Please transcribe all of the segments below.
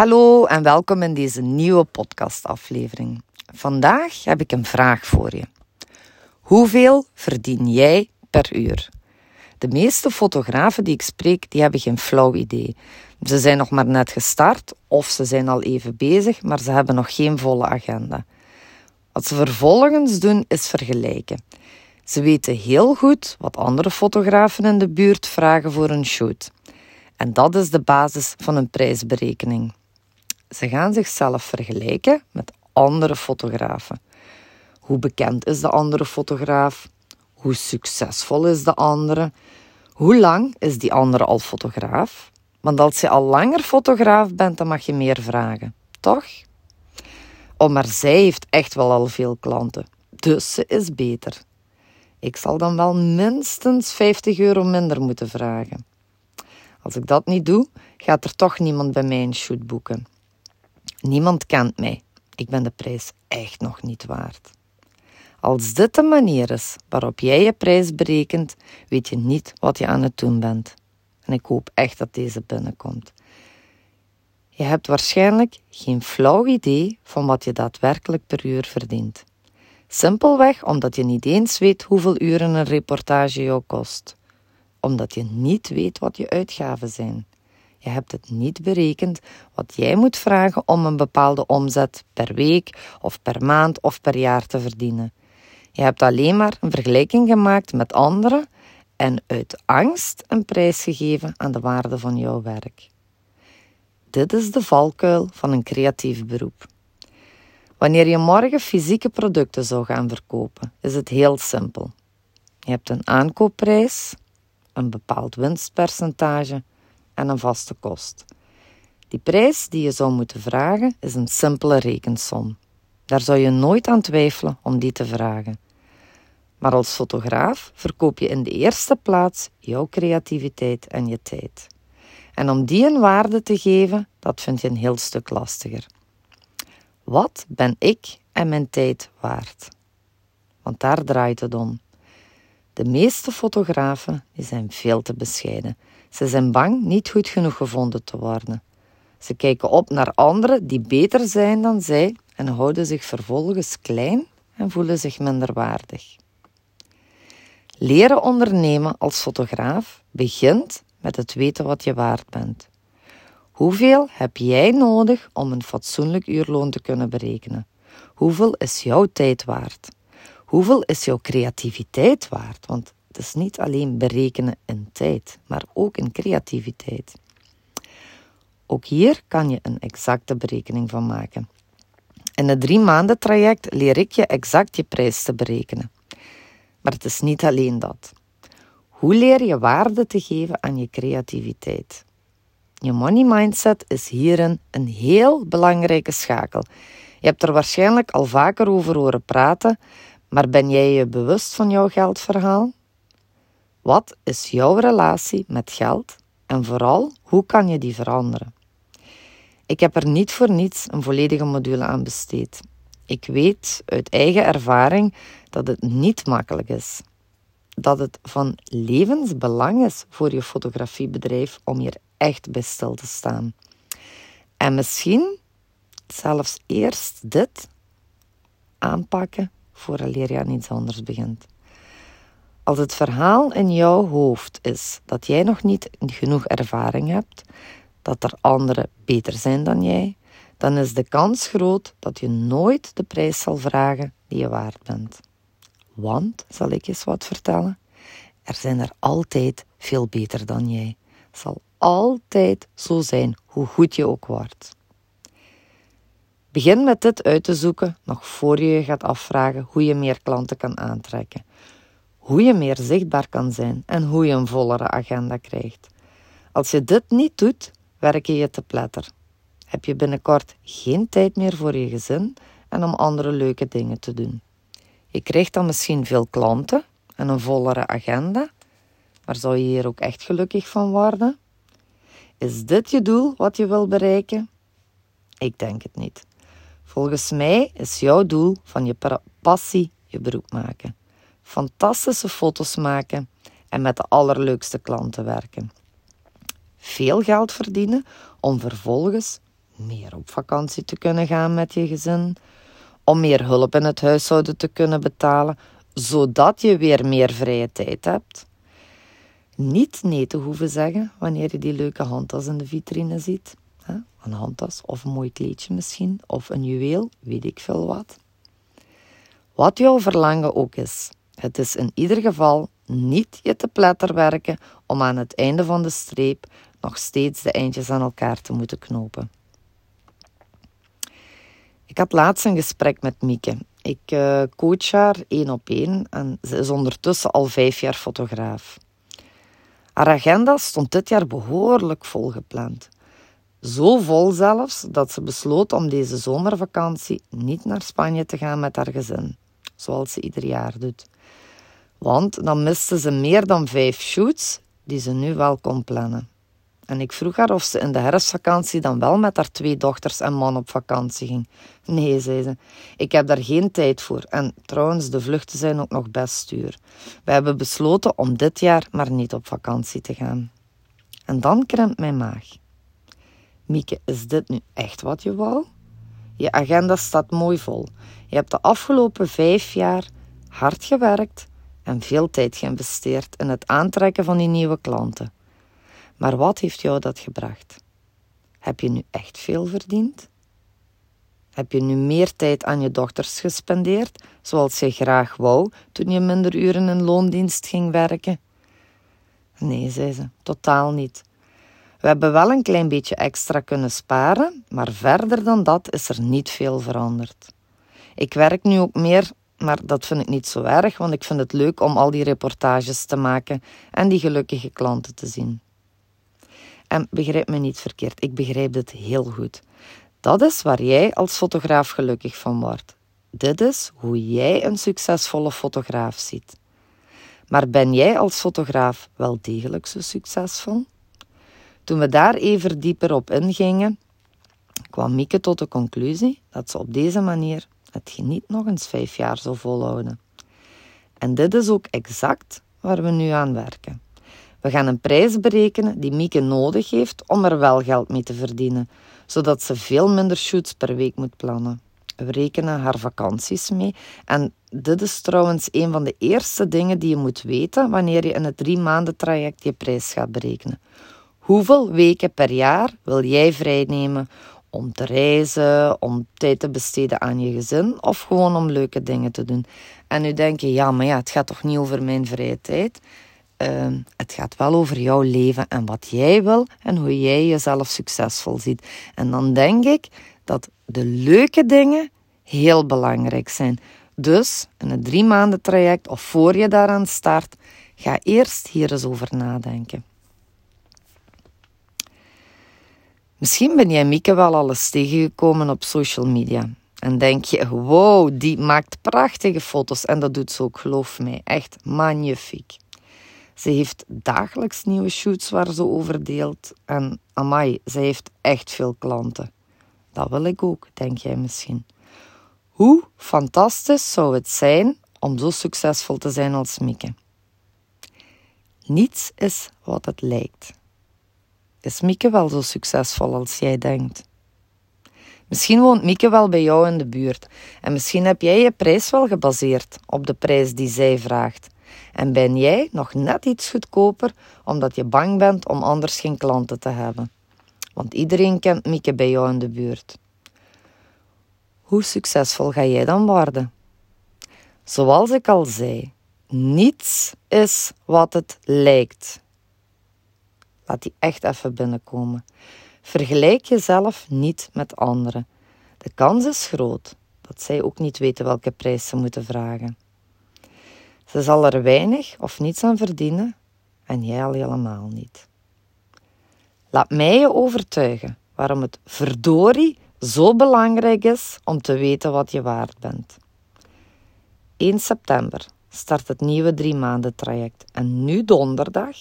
Hallo en welkom in deze nieuwe podcastaflevering. Vandaag heb ik een vraag voor je. Hoeveel verdien jij per uur? De meeste fotografen die ik spreek, die hebben geen flauw idee. Ze zijn nog maar net gestart of ze zijn al even bezig, maar ze hebben nog geen volle agenda. Wat ze vervolgens doen, is vergelijken. Ze weten heel goed wat andere fotografen in de buurt vragen voor een shoot. En dat is de basis van een prijsberekening. Ze gaan zichzelf vergelijken met andere fotografen. Hoe bekend is de andere fotograaf? Hoe succesvol is de andere? Hoe lang is die andere al fotograaf? Want als je al langer fotograaf bent, dan mag je meer vragen, toch? Oh, maar zij heeft echt wel al veel klanten, dus ze is beter. Ik zal dan wel minstens 50 euro minder moeten vragen. Als ik dat niet doe, gaat er toch niemand bij mij een shoot boeken. Niemand kent mij. Ik ben de prijs echt nog niet waard. Als dit de manier is waarop jij je prijs berekent, weet je niet wat je aan het doen bent. En ik hoop echt dat deze binnenkomt. Je hebt waarschijnlijk geen flauw idee van wat je daadwerkelijk per uur verdient. Simpelweg omdat je niet eens weet hoeveel uren een reportage jou kost. Omdat je niet weet wat je uitgaven zijn. Je hebt het niet berekend wat jij moet vragen om een bepaalde omzet per week of per maand of per jaar te verdienen. Je hebt alleen maar een vergelijking gemaakt met anderen en uit angst een prijs gegeven aan de waarde van jouw werk. Dit is de valkuil van een creatief beroep. Wanneer je morgen fysieke producten zou gaan verkopen, is het heel simpel. Je hebt een aankoopprijs, een bepaald winstpercentage en een vaste kost. Die prijs die je zou moeten vragen is een simpele rekensom. Daar zou je nooit aan twijfelen om die te vragen. Maar als fotograaf verkoop je in de eerste plaats jouw creativiteit en je tijd. En om die een waarde te geven, dat vind je een heel stuk lastiger. Wat ben ik en mijn tijd waard? Want daar draait het om. De meeste fotografen die zijn veel te bescheiden. Ze zijn bang niet goed genoeg gevonden te worden. Ze kijken op naar anderen die beter zijn dan zij en houden zich vervolgens klein en voelen zich minder waardig. Leren ondernemen als fotograaf begint met het weten wat je waard bent. Hoeveel heb jij nodig om een fatsoenlijk uurloon te kunnen berekenen? Hoeveel is jouw tijd waard? Hoeveel is jouw creativiteit waard? Want het is niet alleen berekenen in tijd, maar ook in creativiteit. Ook hier kan je een exacte berekening van maken. In het drie maanden traject leer ik je exact je prijs te berekenen. Maar het is niet alleen dat. Hoe leer je waarde te geven aan je creativiteit? Je money mindset is hierin een heel belangrijke schakel. Je hebt er waarschijnlijk al vaker over horen praten, maar ben jij je bewust van jouw geldverhaal? Wat is jouw relatie met geld en vooral hoe kan je die veranderen? Ik heb er niet voor niets een volledige module aan besteed. Ik weet uit eigen ervaring dat het niet makkelijk is. Dat het van levensbelang is voor je fotografiebedrijf om hier echt bij stil te staan. En misschien zelfs eerst dit aanpakken vooraleer je aan iets anders begint. Als het verhaal in jouw hoofd is dat jij nog niet genoeg ervaring hebt, dat er anderen beter zijn dan jij, dan is de kans groot dat je nooit de prijs zal vragen die je waard bent. Want, zal ik eens wat vertellen, er zijn er altijd veel beter dan jij. Het zal altijd zo zijn, hoe goed je ook wordt. Begin met dit uit te zoeken nog voor je je gaat afvragen hoe je meer klanten kan aantrekken, hoe je meer zichtbaar kan zijn en hoe je een vollere agenda krijgt. Als je dit niet doet, werk je je te pletter. Heb je binnenkort geen tijd meer voor je gezin en om andere leuke dingen te doen. Je krijgt dan misschien veel klanten en een vollere agenda, maar zou je hier ook echt gelukkig van worden? Is dit je doel wat je wil bereiken? Ik denk het niet. Volgens mij is jouw doel van je passie je beroep maken. Fantastische foto's maken en met de allerleukste klanten werken. Veel geld verdienen om vervolgens meer op vakantie te kunnen gaan met je gezin, om meer hulp in het huishouden te kunnen betalen, zodat je weer meer vrije tijd hebt. Niet nee te hoeven zeggen wanneer je die leuke handtas in de vitrine ziet. Een handtas of een mooi kleedje misschien, of een juweel, weet ik veel wat. Wat jouw verlangen ook is, het is in ieder geval niet je te pletter werken om aan het einde van de streep nog steeds de eindjes aan elkaar te moeten knopen. Ik had laatst een gesprek met Mieke. Ik uh, coach haar één op één en ze is ondertussen al vijf jaar fotograaf. Haar agenda stond dit jaar behoorlijk volgepland. Zo vol zelfs dat ze besloot om deze zomervakantie niet naar Spanje te gaan met haar gezin, zoals ze ieder jaar doet. Want dan miste ze meer dan vijf shoots die ze nu wel kon plannen. En ik vroeg haar of ze in de herfstvakantie dan wel met haar twee dochters en man op vakantie ging. Nee, zei ze, ik heb daar geen tijd voor. En trouwens, de vluchten zijn ook nog best duur. We hebben besloten om dit jaar maar niet op vakantie te gaan. En dan krimpt mijn maag. Mieke, is dit nu echt wat je wou? Je agenda staat mooi vol. Je hebt de afgelopen vijf jaar hard gewerkt en veel tijd geïnvesteerd in het aantrekken van die nieuwe klanten. Maar wat heeft jou dat gebracht? Heb je nu echt veel verdiend? Heb je nu meer tijd aan je dochters gespendeerd, zoals je graag wou toen je minder uren in loondienst ging werken? Nee, zei ze, totaal niet. We hebben wel een klein beetje extra kunnen sparen, maar verder dan dat is er niet veel veranderd. Ik werk nu ook meer, maar dat vind ik niet zo erg, want ik vind het leuk om al die reportages te maken en die gelukkige klanten te zien. En begrijp me niet verkeerd, ik begrijp dit heel goed. Dat is waar jij als fotograaf gelukkig van wordt. Dit is hoe jij een succesvolle fotograaf ziet. Maar ben jij als fotograaf wel degelijk zo succesvol? Toen we daar even dieper op ingingen, kwam Mieke tot de conclusie dat ze op deze manier het niet nog eens vijf jaar zou volhouden. En dit is ook exact waar we nu aan werken. We gaan een prijs berekenen die Mieke nodig heeft om er wel geld mee te verdienen, zodat ze veel minder shoots per week moet plannen. We rekenen haar vakanties mee. En dit is trouwens een van de eerste dingen die je moet weten wanneer je in het drie maanden traject je prijs gaat berekenen. Hoeveel weken per jaar wil jij vrijnemen om te reizen, om tijd te besteden aan je gezin of gewoon om leuke dingen te doen? En nu denk je, ja, maar ja, het gaat toch niet over mijn vrije tijd? Uh, het gaat wel over jouw leven en wat jij wil en hoe jij jezelf succesvol ziet. En dan denk ik dat de leuke dingen heel belangrijk zijn. Dus in het drie maanden traject of voor je daaraan start, ga eerst hier eens over nadenken. Misschien ben jij Mieke wel alles tegengekomen op social media. En denk je, wow, die maakt prachtige foto's. En dat doet ze ook, geloof mij. Echt magnifiek. Ze heeft dagelijks nieuwe shoots waar ze over deelt. En amai, ze heeft echt veel klanten. Dat wil ik ook, denk jij misschien. Hoe fantastisch zou het zijn om zo succesvol te zijn als Mieke? Niets is wat het lijkt. Is Mieke wel zo succesvol als jij denkt? Misschien woont Mieke wel bij jou in de buurt en misschien heb jij je prijs wel gebaseerd op de prijs die zij vraagt. En ben jij nog net iets goedkoper omdat je bang bent om anders geen klanten te hebben? Want iedereen kent Mieke bij jou in de buurt. Hoe succesvol ga jij dan worden? Zoals ik al zei, niets is wat het lijkt. Laat die echt even binnenkomen. Vergelijk jezelf niet met anderen. De kans is groot dat zij ook niet weten welke prijs ze moeten vragen. Ze zal er weinig of niets aan verdienen en jij al helemaal niet. Laat mij je overtuigen waarom het verdorie zo belangrijk is om te weten wat je waard bent. 1 september start het nieuwe drie maanden traject en nu donderdag,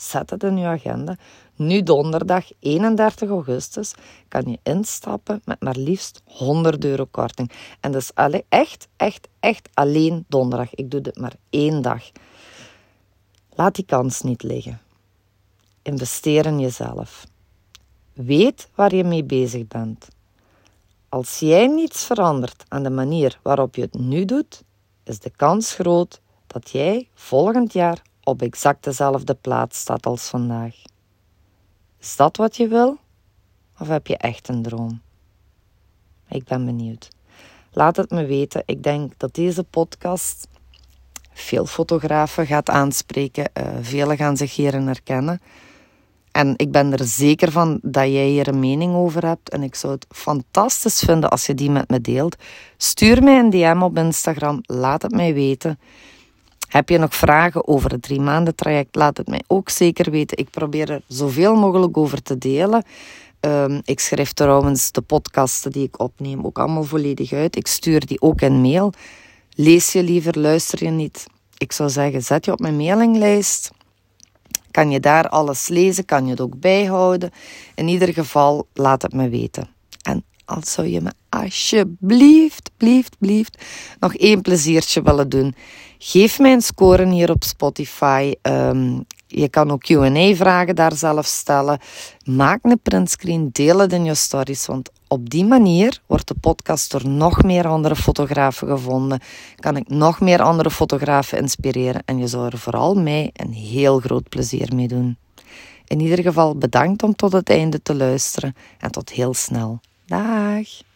zet het in je agenda, nu donderdag 31 augustus kan je instappen met maar liefst 100 euro korting. En dat is echt, echt, echt alleen donderdag. Ik doe dit maar één dag. Laat die kans niet liggen. Investeer in jezelf. Weet waar je mee bezig bent. Als jij niets verandert aan de manier waarop je het nu doet, is de kans groot dat jij volgend jaar op exact dezelfde plaats staat als vandaag. Is dat wat je wil? Of heb je echt een droom? Ik ben benieuwd. Laat het me weten. Ik denk dat deze podcast veel fotografen gaat aanspreken. Uh, velen gaan zich hierin herkennen. En ik ben er zeker van dat jij hier een mening over hebt. En ik zou het fantastisch vinden als je die met me deelt. Stuur mij een DM op Instagram. Laat het mij weten. Heb je nog vragen over het drie maanden traject? Laat het mij ook zeker weten. Ik probeer er zoveel mogelijk over te delen. Ehm, ik schrijf trouwens de podcasten die ik opneem ook allemaal volledig uit. Ik stuur die ook in mail. Lees je liever, luister je niet? Ik zou zeggen, zet je op mijn mailinglijst. Kan je daar alles lezen? Kan je het ook bijhouden? In ieder geval, laat het me weten. En als zou je me alsjeblieft, blieft, blieft nog één pleziertje willen doen. Geef mij een score hier op Spotify. Um, je kan ook Q&A-vragen daar zelf stellen. Maak een printscreen, deel het in je stories, want op die manier wordt de podcast door nog meer andere fotografen gevonden. Kan ik nog meer andere fotografen inspireren en je zou er vooral mij een heel groot plezier mee doen. In ieder geval bedankt om tot het einde te luisteren en tot heel snel. Dag!